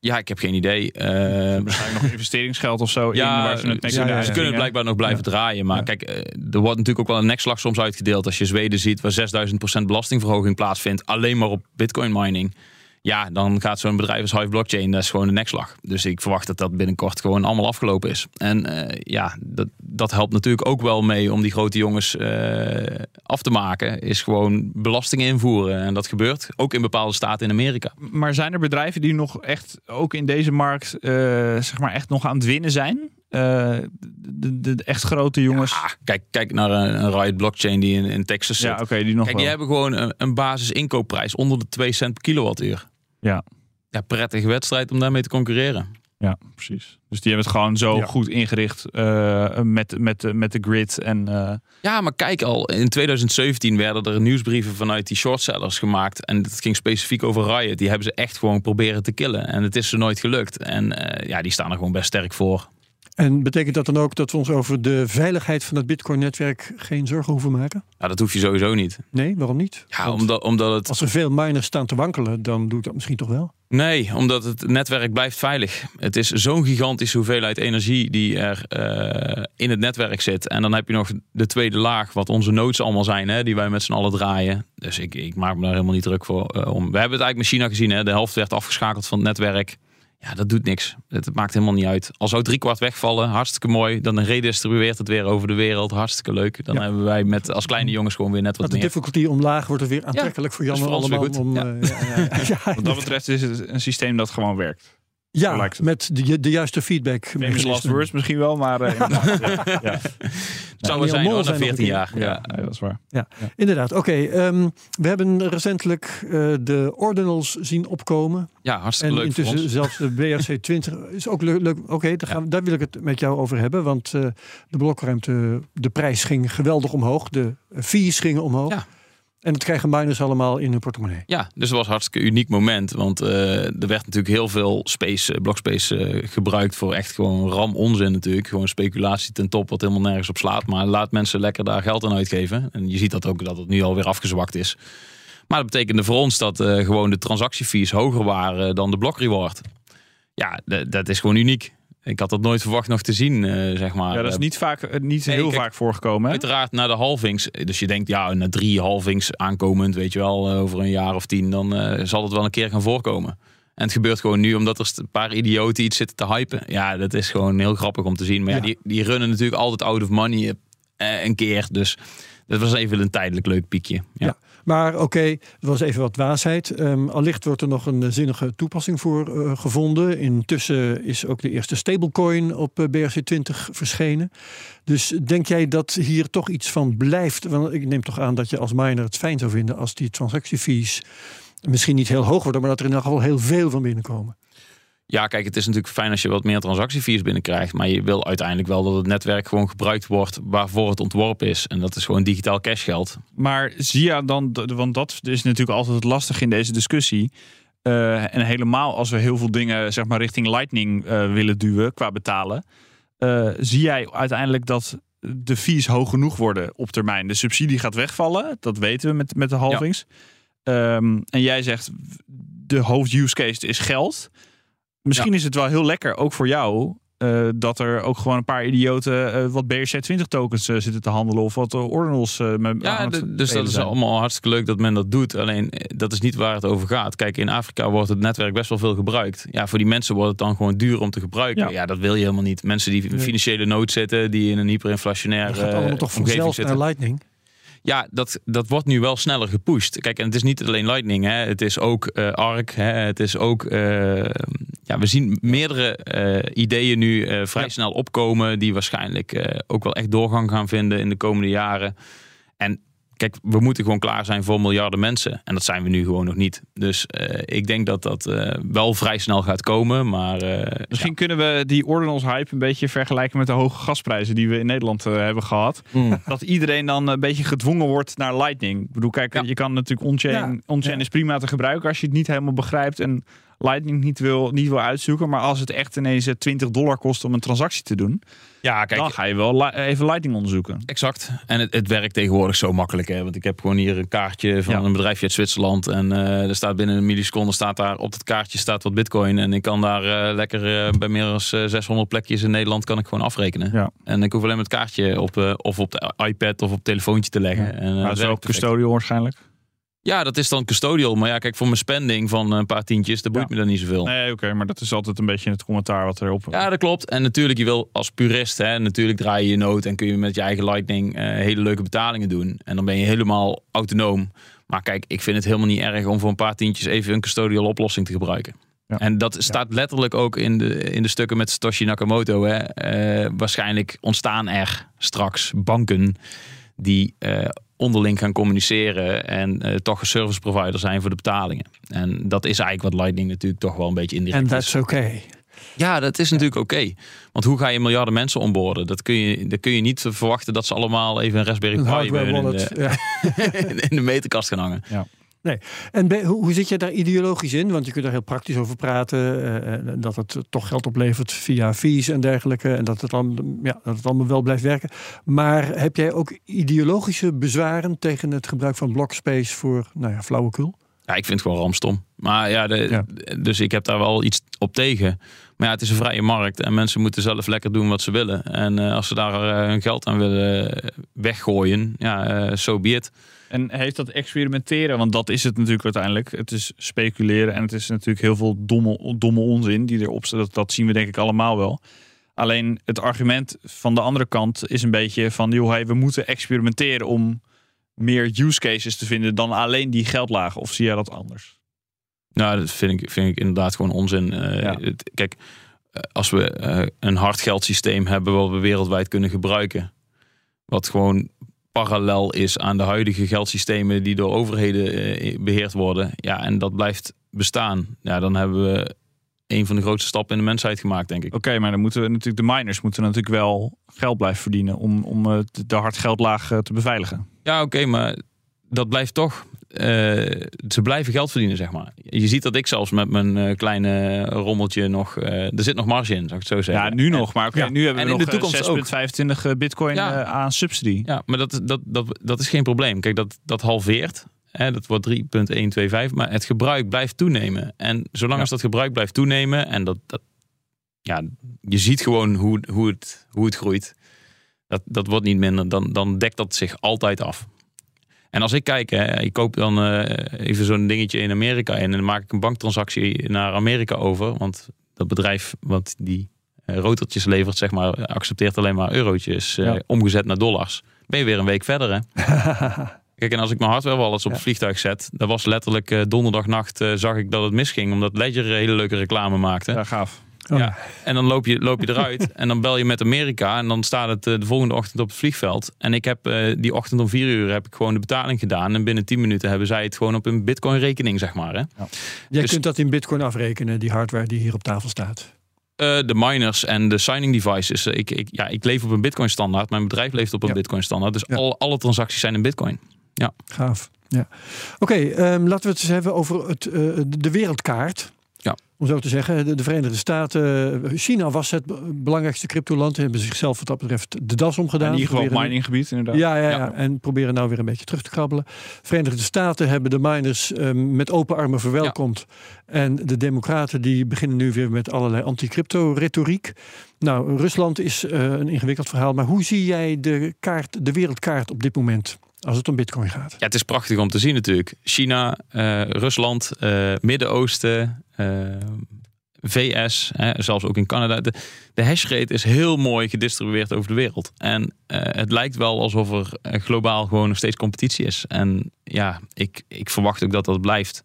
Ja, ik heb geen idee. Waarschijnlijk nog investeringsgeld of zo. Ja, in, waar ze, het ja, ja, ze kunnen het blijkbaar nog blijven draaien. Maar kijk, er wordt natuurlijk ook wel een nekslag soms uitgedeeld. Als je Zweden ziet waar 6000% belastingverhoging plaatsvindt. Alleen maar op bitcoin mining ja, dan gaat zo'n bedrijf als Hive Blockchain, dat is gewoon de nekslag. Dus ik verwacht dat dat binnenkort gewoon allemaal afgelopen is. En uh, ja, dat, dat helpt natuurlijk ook wel mee om die grote jongens uh, af te maken. Is gewoon belasting invoeren. En dat gebeurt ook in bepaalde staten in Amerika. Maar zijn er bedrijven die nog echt, ook in deze markt, uh, zeg maar echt nog aan het winnen zijn? de, de, de, echt grote jongens. Ja, kijk, kijk naar een, een Riot Blockchain die in, in Texas zit. Ja, oké, die nog kijk, wel. die hebben gewoon een, een basis inkoopprijs onder de 2 cent per kilowattuur. Ja. ja, prettige wedstrijd om daarmee te concurreren. Ja, precies. Dus die hebben het gewoon zo ja. goed ingericht uh, met, met, met de grid. En, uh... Ja, maar kijk al, in 2017 werden er nieuwsbrieven vanuit die shortsellers gemaakt. En dat ging specifiek over Riot. Die hebben ze echt gewoon proberen te killen. En het is ze nooit gelukt. En uh, ja, die staan er gewoon best sterk voor. En betekent dat dan ook dat we ons over de veiligheid van het Bitcoin-netwerk geen zorgen hoeven maken? Ja, dat hoef je sowieso niet. Nee, waarom niet? Ja, omdat, omdat het... Als er veel miners staan te wankelen, dan doe ik dat misschien toch wel? Nee, omdat het netwerk blijft veilig. Het is zo'n gigantische hoeveelheid energie die er uh, in het netwerk zit. En dan heb je nog de tweede laag, wat onze nodes allemaal zijn, hè, die wij met z'n allen draaien. Dus ik, ik maak me daar helemaal niet druk voor uh, om. We hebben het eigenlijk met China gezien. Hè. De helft werd afgeschakeld van het netwerk. Ja, dat doet niks. Het maakt helemaal niet uit. Al zou driekwart wegvallen, hartstikke mooi. Dan redistribueert het weer over de wereld. Hartstikke leuk. Dan ja. hebben wij met als kleine jongens gewoon weer net wat meer. De difficulty omlaag wordt het weer aantrekkelijk ja, voor Jan allemaal. Goed. Om, ja. Uh, wat dat betreft is het een systeem dat gewoon werkt. Ja, met de, de juiste feedback. Last words misschien wel, maar... [LAUGHS] Uh, ja. zou wel zijn na 14 jaar. Ja, ja, dat is waar. Ja, inderdaad. Oké, okay, um, we hebben recentelijk uh, de ordinals zien opkomen. Ja, hartstikke en leuk intussen zelfs de BRC 20 [LAUGHS] is ook leuk. leuk. Oké, okay, daar, daar wil ik het met jou over hebben. Want uh, de blokruimte, de prijs ging geweldig omhoog. De fees gingen omhoog. En dat krijgen miners allemaal in hun portemonnee. Ja, dus het was een hartstikke uniek moment. Want uh, er werd natuurlijk heel veel space, blockspace uh, gebruikt voor echt gewoon ram onzin natuurlijk. Gewoon speculatie ten top wat helemaal nergens op slaat. Maar laat mensen lekker daar geld aan uitgeven. En je ziet dat ook dat het nu alweer afgezwakt is. Maar dat betekende voor ons dat gewoon de transactiefees hoger waren dan de blokreward. Ja, dat is gewoon uniek. Ik had dat nooit verwacht nog te zien, uh, zeg maar. Ja, dat is niet, vaak, niet nee, heel kijk, vaak voorgekomen. Hè? Uiteraard naar de halvings. Dus je denkt, ja, na drie halvings aankomend, weet je wel, over een jaar of tien, dan uh, zal het wel een keer gaan voorkomen. En het gebeurt gewoon nu omdat er een paar idioten iets zitten te hypen. Ja, dat is gewoon heel grappig om te zien. Maar ja, die, die runnen natuurlijk altijd out of money een keer. Dus dat was even een tijdelijk leuk piekje. Ja. ja. Maar oké, okay, het was even wat waasheid. Um, allicht wordt er nog een zinnige toepassing voor uh, gevonden. Intussen is ook de eerste stablecoin op uh, BRC20 verschenen. Dus denk jij dat hier toch iets van blijft? Want ik neem toch aan dat je als miner het fijn zou vinden als die transactiefees misschien niet heel hoog worden, maar dat er in ieder geval heel veel van binnenkomen. Ja, kijk, het is natuurlijk fijn als je wat meer transactiefees binnenkrijgt. Maar je wil uiteindelijk wel dat het netwerk gewoon gebruikt wordt waarvoor het ontworpen is. En dat is gewoon digitaal cashgeld. Maar zie je dan, want dat is natuurlijk altijd het lastige in deze discussie. Uh, en helemaal als we heel veel dingen zeg maar, richting Lightning uh, willen duwen qua betalen. Uh, zie jij uiteindelijk dat de fees hoog genoeg worden op termijn? De subsidie gaat wegvallen, dat weten we met, met de halvings. Ja. Um, en jij zegt de hoofd use case is geld. Misschien is het wel heel lekker, ook voor jou, uh, dat er ook gewoon een paar idioten uh, wat BRC20 tokens uh, zitten te handelen of wat ordinals met Ja, dus dat is allemaal hartstikke leuk dat men dat doet. Alleen dat is niet waar het over gaat. Kijk, in Afrika wordt het netwerk best wel veel gebruikt. Ja, voor die mensen wordt het dan gewoon duur om te gebruiken. Ja, ja dat wil je helemaal niet. Mensen die in financiële nood zitten, die in een hyperinflationaire dat gaat allemaal toch vanzelf naar Lightning. Ja, dat, dat wordt nu wel sneller gepusht. Kijk, en het is niet alleen Lightning, hè. het is ook uh, ARC, hè. het is ook. Uh, ja, we zien meerdere uh, ideeën nu vrij ja. snel opkomen, die waarschijnlijk ook wel echt doorgang gaan vinden in de komende jaren. En kijk, we moeten gewoon klaar zijn voor miljarden mensen. En dat zijn we nu gewoon nog niet. Dus uh, ik denk dat dat uh, wel vrij snel gaat komen. Maar, uh, Misschien ja. kunnen we die ordinals hype een beetje vergelijken met de hoge gasprijzen die we in Nederland hebben gehad. Mm. Dat iedereen dan een beetje gedwongen wordt naar Lightning. Ik bedoel, kijk, ja. je kan natuurlijk on-chain. Ja. On-chain is prima te gebruiken als je het niet helemaal begrijpt. En Lightning niet wil, niet wil uitzoeken. Maar als het echt ineens 20 dollar kost om een transactie te doen. Ja, kijk, dan ga je wel even Lightning onderzoeken. Exact. En het, het werkt tegenwoordig zo makkelijk. Hè? Want ik heb gewoon hier een kaartje van ja. een bedrijfje uit Zwitserland. En uh, er staat binnen een milliseconde staat daar op dat kaartje staat wat bitcoin. En ik kan daar uh, lekker uh, bij meer dan 600 plekjes in Nederland kan ik gewoon afrekenen. Ja. En ik hoef alleen maar het kaartje op, of op de iPad of op het telefoontje te leggen. Ja. En, maar dat is ook custodial waarschijnlijk. Ja, dat is dan custodial. Maar ja, kijk, voor mijn spending van een paar tientjes, dat boeit ja. me dan niet zoveel. Nee, oké, okay, maar dat is altijd een beetje het commentaar wat erop... Ja, dat klopt. En natuurlijk, je wil als purist, hè, natuurlijk draai je je nood en kun je met je eigen Lightning uh, hele leuke betalingen doen. En dan ben je helemaal autonoom. Maar kijk, ik vind het helemaal niet erg om voor een paar tientjes even een custodial oplossing te gebruiken. Ja. En dat staat ja. letterlijk ook in de, in de stukken met Satoshi Nakamoto. Hè. Uh, waarschijnlijk ontstaan er straks banken die uh, onderling gaan communiceren en uh, toch een service provider zijn voor de betalingen. En dat is eigenlijk wat Lightning natuurlijk toch wel een beetje indirect En dat is oké. Okay. Ja, dat is natuurlijk oké. Okay. Want hoe ga je miljarden mensen onboorden? Dat kun je, dat kun je niet verwachten dat ze allemaal even een Raspberry Pi in, de, ja. [LAUGHS] in de meterkast gaan hangen. Ja. Nee. En hoe, hoe, zit je daar ideologisch in? Want je kunt daar heel praktisch over praten. Uh, dat het toch geld oplevert via fees en dergelijke. En dat het, dan, ja, dat het allemaal wel blijft werken. Maar heb jij ook ideologische bezwaren tegen het gebruik van blockspace voor nou ja, flauwekul? Ja, ik vind het gewoon ramstom. Maar ja, de, ja, dus ik heb daar wel iets op tegen. Maar ja, het is een vrije markt en mensen moeten zelf lekker doen wat ze willen. En uh, als ze daar uh, hun geld aan willen weggooien, ja, zo so be it. En heeft dat experimenteren, want dat is het natuurlijk uiteindelijk. Het is speculeren en het is natuurlijk heel veel domme, domme onzin die erop staat. Dat, dat zien we denk ik allemaal wel. Alleen het argument van de andere kant is een beetje van, joh, hey, we moeten experimenteren om meer use cases te vinden dan alleen die geldlagen. Of zie jij dat anders? Nou, dat vind ik, vind ik inderdaad gewoon onzin. Uh, ja. het, kijk, als we uh, een hard geldsysteem hebben wat we wereldwijd kunnen gebruiken, wat gewoon parallel is aan de huidige geldsystemen die door overheden uh, beheerd worden, ja, en dat blijft bestaan, ja, dan hebben we een van de grootste stappen in de mensheid gemaakt, denk ik. Oké, okay, maar dan moeten we natuurlijk de miners moeten natuurlijk wel geld blijven verdienen om, om de hard geldlaag te beveiligen. Ja, oké, okay, maar dat blijft toch. Uh, ze blijven geld verdienen, zeg maar. Je ziet dat ik zelfs met mijn uh, kleine rommeltje nog. Uh, er zit nog marge in, zou ik het zo zeggen. Ja, nu nog. Maar oké, okay, ja. nu hebben we en nog in de toekomst 6,25 bitcoin ja. aan subsidie. Ja, maar dat, dat, dat, dat is geen probleem. Kijk, dat, dat halveert. Hè, dat wordt 3,125. Maar het gebruik blijft toenemen. En zolang ja. als dat gebruik blijft toenemen. En dat, dat. Ja, je ziet gewoon hoe, hoe, het, hoe het groeit. Dat, dat wordt niet minder. Dan, dan dekt dat zich altijd af. En als ik kijk, hè, ik koop dan uh, even zo'n dingetje in Amerika en dan maak ik een banktransactie naar Amerika over. Want dat bedrijf wat die uh, rotertjes levert, zeg maar, accepteert alleen maar eurotjes uh, ja. omgezet naar dollars. Ben je weer een week verder, hè? [LAUGHS] Kijk, en als ik mijn hardware wallets op het vliegtuig zet, dat was letterlijk donderdagnacht zag ik dat het misging, omdat Ledger een hele leuke reclame maakte. Ja, gaaf. Oh. Ja. En dan loop je, loop je eruit [LAUGHS] en dan bel je met Amerika en dan staat het eh, de volgende ochtend op het vliegveld. En ik heb eh, die ochtend om vier uur heb ik gewoon de betaling gedaan. En binnen tien minuten hebben zij het gewoon op een bitcoin rekening, zeg maar. Hè? Jij Dus- kunt dat in bitcoin afrekenen, die hardware die hier op tafel staat. Eh, de miners en de signing devices. Ik, ik, ja, ik leef op een bitcoin standaard. Mijn bedrijf leeft op een Ja. bitcoin standaard. Dus Ja. al, alle transacties zijn in bitcoin. Gaaf. Ja. Oké, ehm, laten we het eens hebben over het, de wereldkaart. Om zo te zeggen, de, de Verenigde Staten. China was het be- belangrijkste cryptoland. Hebben zichzelf wat dat betreft de das omgedaan. in ieder geval mininggebied inderdaad. Ja, ja, ja, Ja. en proberen nou weer een beetje terug te krabbelen. Verenigde Staten hebben de miners ehm, met open armen verwelkomd. En de democraten die beginnen nu weer met allerlei anti-crypto-retoriek. Nou, Rusland is eh, een ingewikkeld verhaal. Maar hoe zie jij de, kaart, de wereldkaart op dit moment als het om bitcoin gaat? Ja, het is prachtig om te zien natuurlijk. China, eh, Rusland, eh, Midden-Oosten, eh, VS, hè, zelfs ook in Canada. De, de hashrate is heel mooi gedistribueerd over de wereld. En het lijkt wel alsof er globaal gewoon nog steeds competitie is. En ja, ik, ik verwacht ook dat dat blijft.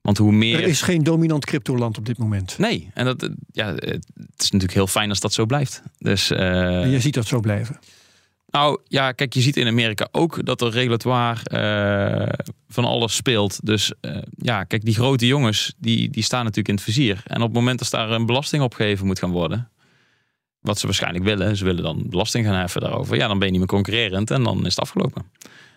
Want hoe meer... Er is geen dominant cryptoland op dit moment. Nee, en dat, ja, het is natuurlijk heel fijn als dat zo blijft. Dus, En je ziet dat zo blijven. Nou ja, kijk, je ziet in Amerika ook dat er regulatoire eh, van alles speelt. Dus eh, ja, kijk, die grote jongens, die, die staan natuurlijk in het vizier. En op het moment dat daar een belasting opgeheven moet gaan worden, wat ze waarschijnlijk willen, ze willen dan belasting gaan heffen daarover. Ja, dan ben je niet meer concurrerend en dan is het afgelopen.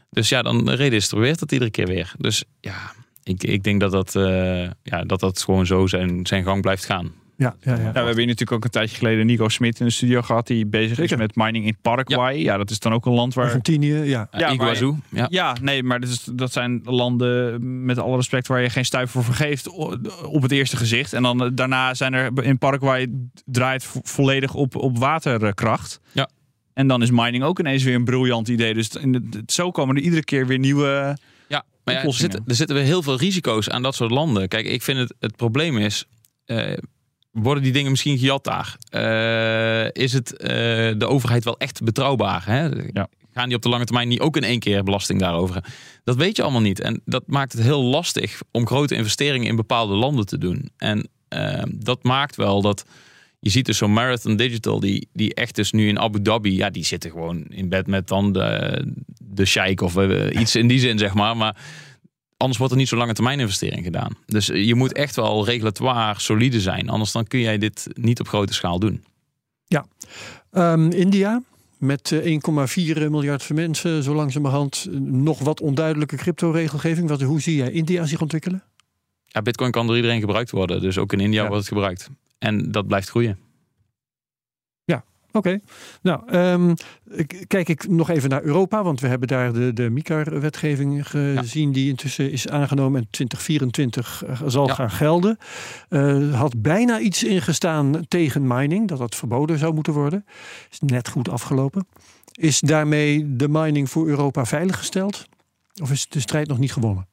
Dus ja, dan redistribueert het iedere keer weer. Dus ja, ik, ik denk dat dat, eh, ja, dat dat gewoon zo zijn, zijn gang blijft gaan. Ja, ja, ja. Ja, we hebben hier natuurlijk ook een tijdje geleden Nico Smit in de studio gehad. Die bezig Zeker. is met mining in Paraguay. Ja. dat is dan ook een land waar... Argentinië, ja. Ja, maar- Iguazu, ja. Ja, nee, maar dat, is, dat zijn landen met alle respect waar je geen stuiver voor vergeeft op het eerste gezicht. En dan eh, daarna zijn er in Paraguay draait vo- volledig op, op waterkracht. Ja. En dan is mining ook ineens weer een briljant idee. Dus in de- zo komen er iedere keer weer nieuwe. Ja, maar ja, er, zitten, er zitten weer heel veel risico's aan dat soort landen. Kijk, ik vind het, het probleem is, eh, worden die dingen misschien gejat daar? Eh, is het eh, de overheid wel echt betrouwbaar? Hè? Ja. Gaan die op de lange termijn niet ook in één keer belasting daarover? Dat weet je allemaal niet. En dat maakt het heel lastig om grote investeringen in bepaalde landen te doen. En eh, dat maakt wel dat je ziet dus zo'n Marathon Digital, die, die echt dus nu in Abu Dhabi, ja, die zitten gewoon in bed met dan de, de sheik of iets in die zin, zeg maar. Maar anders wordt er niet zo lange termijn investering gedaan. Dus je moet echt wel regulatoire solide zijn. Anders dan kun jij dit niet op grote schaal doen. Ehm, India met eh, 1,4 miljard mensen, zo langzamerhand eh, nog wat onduidelijke crypto-regelgeving. Wat, hoe zie jij India zich ontwikkelen? Ja, Bitcoin kan door iedereen gebruikt worden. Dus ook in India Ja. wordt het gebruikt. En dat blijft groeien. Oké, nou ehm, kijk ik nog even naar Europa, want we hebben daar de, de MICAR-wetgeving gezien die intussen is aangenomen en 2024 eh, zal Ja. gaan gelden. Eh, had bijna iets ingestaan tegen mining, dat dat verboden zou moeten worden. Is net goed afgelopen. Is daarmee de mining voor Europa veiliggesteld? Of is de strijd nog niet gewonnen?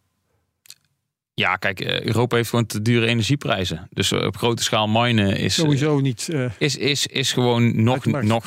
Ja, kijk, eh, Europa heeft gewoon te dure energieprijzen. Dus eh, op grote schaal minen is, eh, Sowieso niet is, is, is gewoon nog, nog,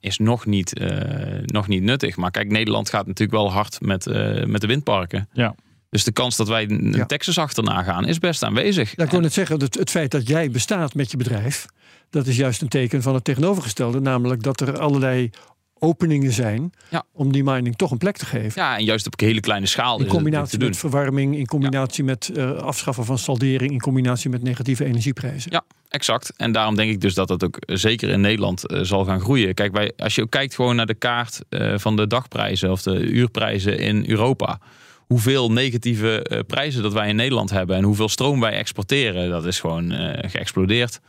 is nog, niet, eh, nog niet nuttig. Maar kijk, Nederland gaat natuurlijk wel hard met, eh, met de windparken. Ja. Dus de kans dat wij een Ja. Texas achterna gaan is best aanwezig. Ja, ik wil net zeggen, het, het feit dat jij bestaat met je bedrijf, dat is juist een teken van het tegenovergestelde. Namelijk dat er allerlei openingen zijn Ja. om die mining toch een plek te geven. Ja, en juist op een hele kleine schaal in is het te combinatie met verwarming, in combinatie met eh, afschaffen van saldering, in combinatie met negatieve energieprijzen. Ja, exact. En daarom denk ik dus dat dat ook zeker in Nederland eh, zal gaan groeien. Kijk, wij, als je ook kijkt gewoon naar de kaart eh, van de dagprijzen of de uurprijzen in Europa. Hoeveel negatieve eh, prijzen dat wij in Nederland hebben en hoeveel stroom wij exporteren, dat is gewoon eh, geëxplodeerd.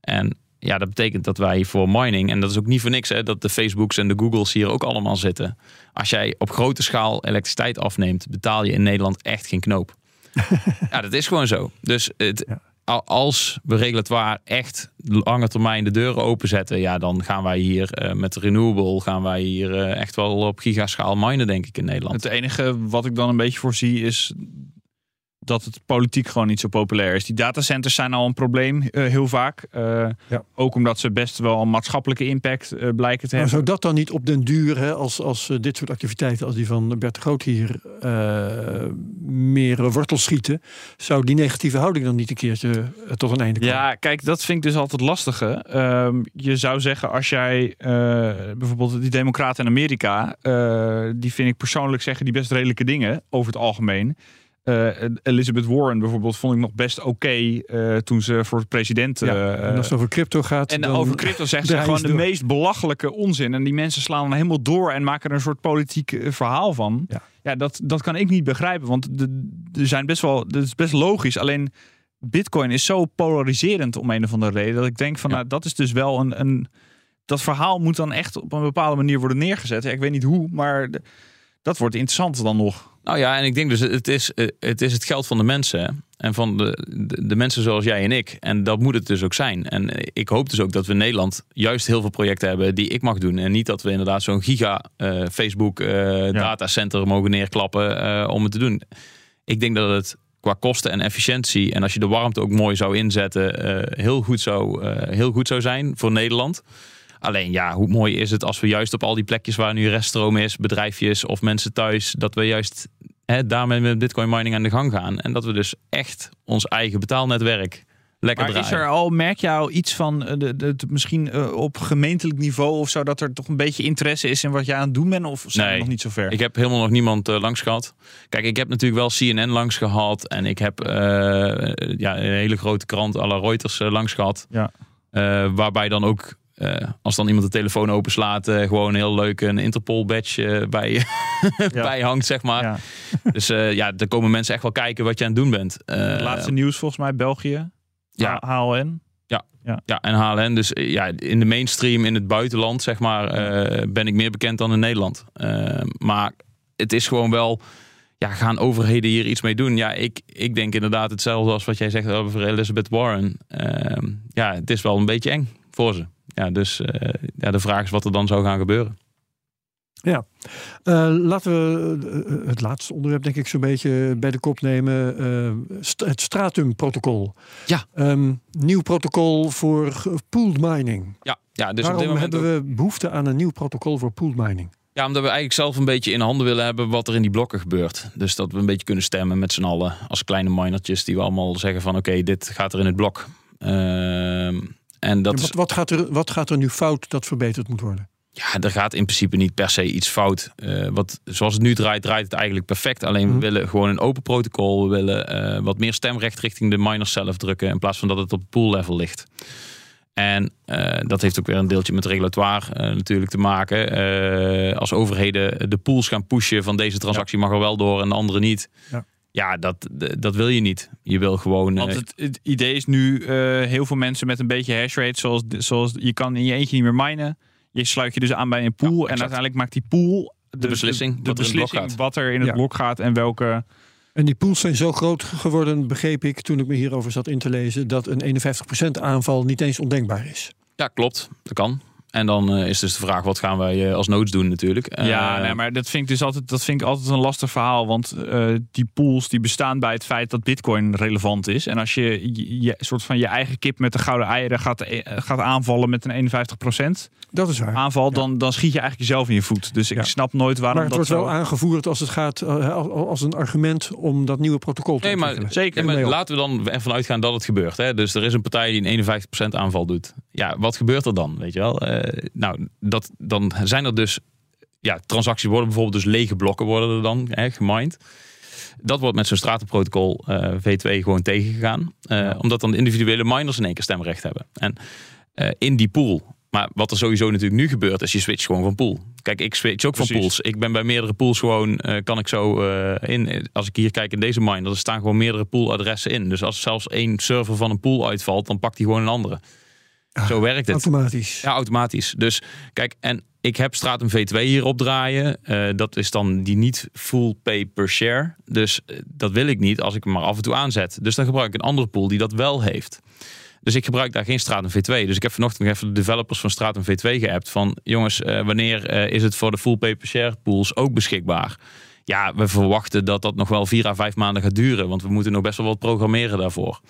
En ja, dat betekent dat wij voor mining, en dat is ook niet voor niks, hè, dat de Facebooks en de Googles hier ook allemaal zitten. Als jij op grote schaal elektriciteit afneemt, betaal je in Nederland echt geen knoop. [LAUGHS] ja, dat is gewoon zo. Dus het, als we regulatoire echt lange termijn de deuren openzetten, ja, dan gaan wij hier eh, met renewable gaan wij hier eh, echt wel op gigaschaal minen, denk ik, in Nederland. Het enige wat ik dan een beetje voorzie is dat het politiek gewoon niet zo populair is. Die datacenters zijn al een probleem, uh, heel vaak. Uh, ja. Ook omdat ze best wel een maatschappelijke impact uh, blijken te maar hebben. zou dat dan niet op den duur, hè, als, als dit soort activiteiten als die van Bert Groot hier meer wortels schieten, zou die negatieve houding dan niet een keertje tot een einde komen? Ja, kijk, dat vind ik dus altijd lastige. Ehm, je zou zeggen, als jij bijvoorbeeld die democraten in Amerika, die vind ik persoonlijk zeggen die best redelijke dingen over het algemeen. Uh, Elizabeth Warren bijvoorbeeld vond ik nog best oké uh, toen ze voor president. Ja, uh, en als het over crypto gaat. En dan over crypto zegt ze gewoon de meest belachelijke onzin. En die mensen slaan dan helemaal door en maken er een soort politiek verhaal van. Ja, ja dat, dat kan ik niet begrijpen. Want er zijn best wel. Dat is best logisch. Alleen Bitcoin is zo polariserend om een of andere reden. Dat ik denk van ja. nou, dat is dus wel een, een. Dat verhaal moet dan echt op een bepaalde manier worden neergezet. Ja, ik weet niet hoe, maar dat wordt interessant dan nog. Nou ja, en ik denk dus, het is eh, het, is het geld van de mensen. En van de, de, de, mensen zoals jij en ik. En dat moet het dus ook zijn. En ik hoop dus ook dat we in Nederland juist heel veel projecten hebben die ik mag doen. En niet dat we inderdaad zo'n giga uh, Facebook uh, ja. datacenter mogen neerklappen uh, om het te doen. Ik denk dat het qua kosten en efficiëntie. En als je de warmte ook mooi zou inzetten, heel, goed zou, heel goed zou zijn voor Nederland. Alleen ja, hoe mooi is het als we juist op al die plekjes waar nu reststroom is, bedrijfjes of mensen thuis, dat we juist hè, daarmee met bitcoin mining aan de gang gaan. En dat we dus echt ons eigen betaalnetwerk lekker maar draaien. is er al, merk je al iets van, uh, de, de, de, misschien uh, op gemeentelijk niveau of zo, dat er toch een beetje interesse is in wat jij aan het doen bent? Of zijn nee, we nog niet zo ver? Ik heb helemaal nog niemand uh, langs gehad. Kijk, ik heb natuurlijk wel CNN langs gehad en ik heb ja, een hele grote krant à la Reuters langs gehad. Ja. waarbij dan ook uh, als dan iemand de telefoon openslaat, uh, gewoon heel leuk een Interpol badge uh, bij, [LAUGHS] ja. bij hangt, zeg maar. Ja. [LAUGHS] dus ja, er komen mensen echt wel kijken wat je aan het doen bent. laatste nieuws volgens mij, België. Ja. HLN. Ja. Ja. ja, en HLN. Dus ja, in de mainstream in het buitenland, zeg maar, ben ik meer bekend dan in Nederland. maar het is gewoon wel ja, gaan overheden hier iets mee doen? Ja, ik, ik denk inderdaad hetzelfde als wat jij zegt over Elizabeth Warren. Uh, ja, het is wel een beetje eng voor ze ja, dus uh, ja, de vraag is wat er dan zou gaan gebeuren. Ja, uh, laten we het laatste onderwerp denk ik zo'n beetje bij de kop nemen. Uh, st het Stratum-protocol. Ja. Um, nieuw protocol voor pooled mining. Ja, ja dus Waarom op dit moment hebben we behoefte aan een nieuw protocol voor pooled mining? Ja, omdat we eigenlijk zelf een beetje in handen willen hebben wat er in die blokken gebeurt. Dus dat we een beetje kunnen stemmen met z'n allen als kleine minertjes die we allemaal zeggen van oké, okay, dit gaat er in het blok. Uh, en dat ja, wat, wat, gaat er, wat gaat er nu fout dat verbeterd moet worden? Ja, er gaat in principe niet per se iets fout. Uh, wat, zoals het nu draait, draait het eigenlijk perfect. Alleen we willen gewoon een open protocol. We willen uh, wat meer stemrecht richting de miners zelf drukken. In plaats van dat het op pool level ligt. En uh, dat heeft ook weer een deeltje met regulatoire natuurlijk te maken. als overheden de pools gaan pushen van deze transactie ja. mag er wel door en de andere niet. Ja. Ja, dat, dat wil je niet. Je wil gewoon. Want het, het idee is nu uh, heel veel mensen met een beetje hashrate, zoals, zoals je kan in je eentje niet meer minen. Je sluit je dus aan bij een pool ja, en uiteindelijk maakt die pool de, de beslissing, de, de wat, beslissing er wat er in het ja. blok gaat en welke. En die pools zijn zo groot geworden, begreep ik toen ik me hierover zat in te lezen, dat een 51% aanval niet eens ondenkbaar is. Ja, klopt. Dat kan. En dan uh, is dus de vraag, wat gaan wij uh, als noods doen natuurlijk. Ja, uh, nee, maar dat vind ik dus altijd, dat vind ik altijd een lastig verhaal. Want die pools die bestaan bij het feit dat bitcoin relevant is. En als je, je, je soort van je eigen kip met de gouden eieren gaat, gaat aanvallen met een 51% dat is waar. aanval, ja. dan, dan schiet je eigenlijk jezelf in je voet. Dus ik ja. snap nooit waarom Maar het dat wordt zo... wel aangevoerd als het gaat als een argument om dat nieuwe protocol te nee, maar, ontwikkelen. Nee, maar laten we dan ervan uitgaan dat het gebeurt. Hè? Dus er is een partij die een 51% aanval doet. Ja, wat gebeurt er dan? Weet je wel? nou, dat, dan zijn er dus ja, transacties worden bijvoorbeeld dus lege blokken worden er dan hè, gemined. Dat wordt met zo'n stratenprotocol uh, V2 gewoon tegengegaan. Ja. Omdat dan de individuele miners in één keer stemrecht hebben. En in die pool. Maar wat er sowieso natuurlijk nu gebeurt, is je switcht gewoon van pool. Kijk, ik switch ook Precies. van pools. Ik ben bij meerdere pools gewoon, kan ik zo in. Als ik hier kijk in deze miner, er staan gewoon meerdere pooladressen in. Dus als zelfs één server van een pool uitvalt, dan pakt hij gewoon een andere. Zo werkt het. Automatisch. Ja, automatisch. Dus kijk, en ik heb Stratum V2 hierop draaien. Uh, dat is dan die niet full pay per share. Dus uh, dat wil ik niet als ik hem maar af en toe aanzet. Dus dan gebruik ik een andere pool die dat wel heeft. Dus ik gebruik daar geen Stratum V2. Dus ik heb vanochtend even de developers van Stratum V2 geappt. Van jongens, uh, wanneer is het voor de full pay per share pools ook beschikbaar? Ja, we verwachten dat dat nog wel vier à vijf maanden gaat duren. Want we moeten nog best wel wat programmeren daarvoor.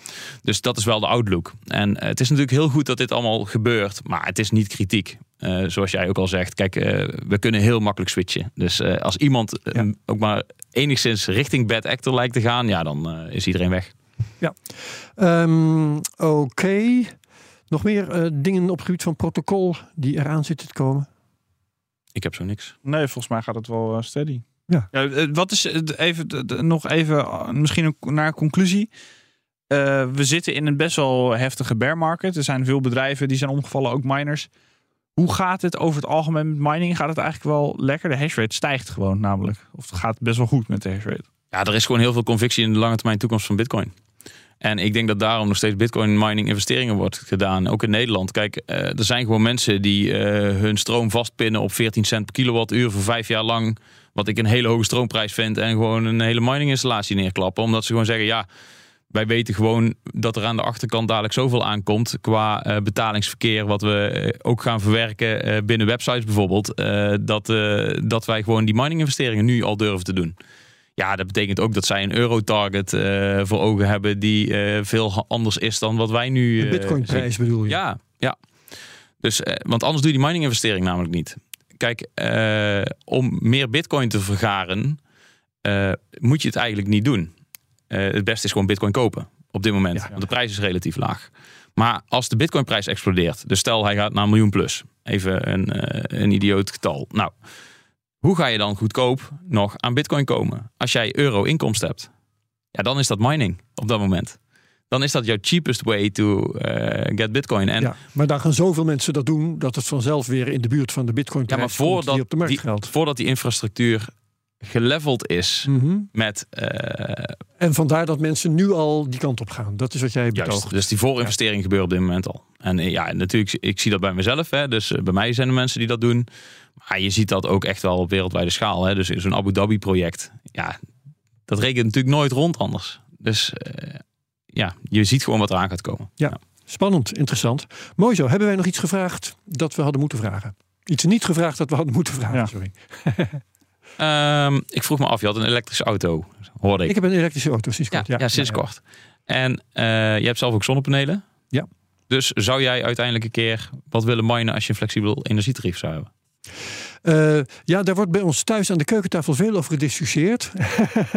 Dus dat is wel de outlook. En eh, het is natuurlijk heel goed dat dit allemaal gebeurt. Maar het is niet kritiek. Eh, zoals jij ook al zegt, kijk, eh, we kunnen heel makkelijk switchen. Dus eh, als iemand ook maar enigszins richting bad actor lijkt te gaan, ja, dan is iedereen weg. Ehm, Oké. Nog meer eh, dingen op het gebied van protocol die eraan zitten te komen? Ik heb zo niks. Nee, volgens mij gaat het wel steady. Ja. eh, wat is eh, even, nog even eh, misschien naar een conclusie. We zitten in een best wel heftige bear market. Er zijn veel bedrijven die zijn omgevallen, ook miners. Hoe gaat het over het algemeen met mining? Gaat het eigenlijk wel lekker? De hash rate stijgt gewoon namelijk. Of het gaat best wel goed met de hash rate. Ja, er is gewoon heel veel convictie in de lange termijn toekomst van Bitcoin. En ik denk dat daarom nog steeds Bitcoin mining investeringen wordt gedaan. Ook in Nederland. Kijk, er zijn gewoon mensen die hun stroom vastpinnen op 14 cent per kilowattuur voor vijf jaar lang. Wat ik een hele hoge stroomprijs vind. En gewoon een hele mining installatie neerklappen. Omdat ze gewoon zeggen, ja, wij weten gewoon dat er aan de achterkant dadelijk zoveel aankomt. Qua eh, betalingsverkeer, wat we eh, ook gaan verwerken eh, binnen websites bijvoorbeeld. dat, dat wij gewoon die mining investeringen nu al durven te doen. Ja, dat betekent ook dat zij een euro-target voor ogen hebben die veel anders is dan wat wij nu. De bitcoinprijs bedoel je? ja, ja. Dus, want anders doe je die mining-investering namelijk niet. Kijk, eh, om meer bitcoin te vergaren, eh, moet je het eigenlijk niet doen. Eh, het beste is gewoon bitcoin kopen op dit moment. Ja. Want de prijs is relatief laag. Maar als de bitcoinprijs explodeert, dus stel hij gaat naar een miljoen plus. Even een, eh, een idioot getal. Nou, hoe ga je dan goedkoop nog aan bitcoin komen? Als jij euro inkomst hebt, ja, dan is dat mining op dat moment. Dan is dat jouw cheapest way to eh, get bitcoin. En Ja, maar dan gaan zoveel mensen dat doen dat het vanzelf weer in de buurt van de bitcoin Ja, maar die voordat op de markt die, geldt. voordat die infrastructuur geleveld is Mhm. met eh, En vandaar dat mensen nu al die kant op gaan. Dat is wat jij juist, betoogt. dus die voorinvestering gebeurt op dit moment al. En eh, ja, natuurlijk, ik zie dat bij mezelf. Hè, dus bij mij zijn er mensen die dat doen. Maar je ziet dat ook echt wel op wereldwijde schaal. Hè, dus in zo'n Abu Dhabi project, ja, dat rekent natuurlijk nooit rond anders. Dus ja, je ziet gewoon wat eraan gaat komen. Ja. Spannend, interessant. Mooi zo. Hebben wij nog iets gevraagd dat we hadden moeten vragen? Iets niet gevraagd dat we hadden moeten vragen, Ja. sorry. Ehm, ik vroeg me af, je had een elektrische auto, hoorde ik. Ik heb een elektrische auto sinds Ja, kort. ja, sinds kort. En eh, je hebt zelf ook zonnepanelen. Ja. Dus zou jij uiteindelijk een keer wat willen minen als je een flexibel energietarief zou hebben? Eh, ja, daar wordt bij ons thuis aan de keukentafel veel over gediscussieerd.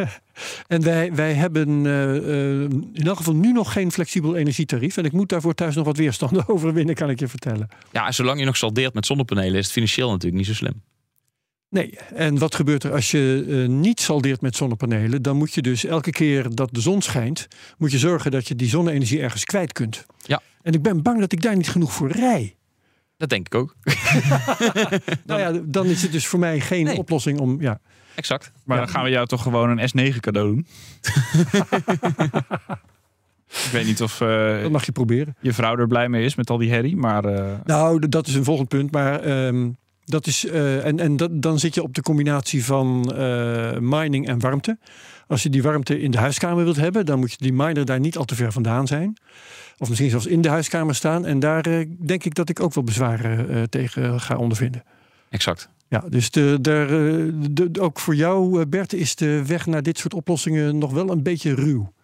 [LAUGHS] en wij, wij hebben eh, eh, in elk geval nu nog geen flexibel energietarief. En ik moet daarvoor thuis nog wat weerstand [LAUGHS] overwinnen, kan ik je vertellen. Ja, zolang je nog saldeert met zonnepanelen is het financieel natuurlijk niet zo slim. Nee, en wat gebeurt er als je niet saldeert met zonnepanelen? Dan moet je dus elke keer dat de zon schijnt, moet je zorgen dat je die zonne-energie ergens kwijt kunt. Ja. En ik ben bang dat ik daar niet genoeg voor rij. Dat denk ik ook. [LAUGHS] Nou ja, dan is het dus voor mij geen Nee. oplossing om. Ja. Exact. Maar Ja. dan gaan we jou toch gewoon een S9 cadeau doen. [LAUGHS] ik weet niet of eh, Dat mag je proberen. je vrouw er blij mee is met al die herrie. Maar eh, Nou, dat is een volgend punt. Maar ehm, dat is. eh, en en dat, dan zit je op de combinatie van eh, mining en warmte. Als je die warmte in de huiskamer wilt hebben, dan moet je die miner daar niet al te ver vandaan zijn. Of misschien zelfs in de huiskamer staan. En daar eh, denk ik dat ik ook wel bezwaren eh, tegen ga ondervinden. Exact. Ja, dus de, eh, de, de- ook voor jou, Bert, is de weg naar dit soort oplossingen nog wel een beetje ruw.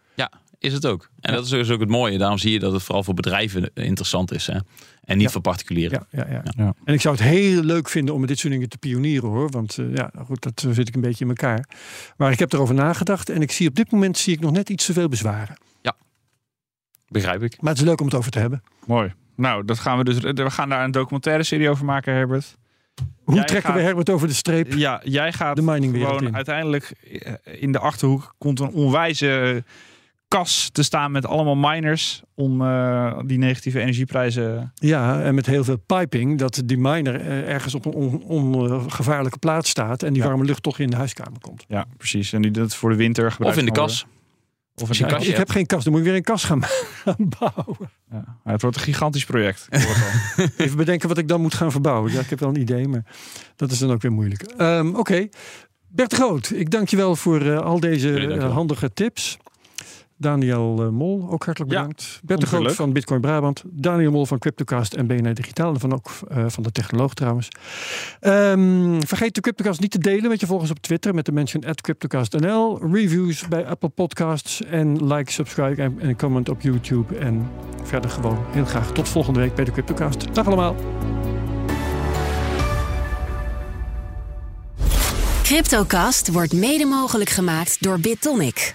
Is het ook. En dat is dus ook het mooie. Daarom zie je dat het vooral voor bedrijven interessant is. Hè? En niet Ja. voor particulieren. Ja, ja, ja. Ja. En ik zou het heel leuk vinden om met dit soort dingen te pionieren hoor. Want ja, goed, dat zit ik een beetje in elkaar. Maar ik heb erover nagedacht en ik zie op dit moment zie ik nog net iets te veel bezwaren. Begrijp ik. Maar het is leuk om het over te hebben. mooi. Nou, dat gaan we dus. We gaan daar een documentaire serie over maken, Herbert. Hoe Jij trekken we Herbert over de streep? Ja, jij gaat De miningwereld gewoon in. uiteindelijk eh, in de achterhoek komt een onwijze kas te staan met allemaal miners om eh, die negatieve energieprijzen. Ja, en met heel veel piping dat die miner eh, ergens op een ongevaarlijke plaats staat en die Ja. warme lucht toch in de huiskamer komt. Ja, precies. En die dat voor de winter Of gebruikt in de kas. worden. Of je een ik heb geen kast, dan moet ik weer een kast gaan, [LAUGHS] gaan bouwen. Ja. Het wordt een gigantisch project. [LAUGHS] Even bedenken wat ik dan moet gaan verbouwen. Ja, ik heb wel een idee, maar dat is dan ook weer moeilijk. Ehm, Oké, Bert Groot, ik dank je wel voor eh, al deze eh, handige tips. Daniel eh, Mol, ook hartelijk Ja, bedankt. Bert de Groot van Bitcoin Brabant. Daniel Mol van Cryptocast en BNR Digitaal. En van ook eh, van de technoloog trouwens. Ehm, vergeet de Cryptocast niet te delen met je volgers op Twitter met de mention at CryptocastNL. Reviews bij Apple Podcasts. En like, subscribe en, en comment op YouTube. En verder gewoon heel graag tot volgende week bij de Cryptocast. Dag allemaal. Cryptocast wordt mede mogelijk gemaakt door BitTonic.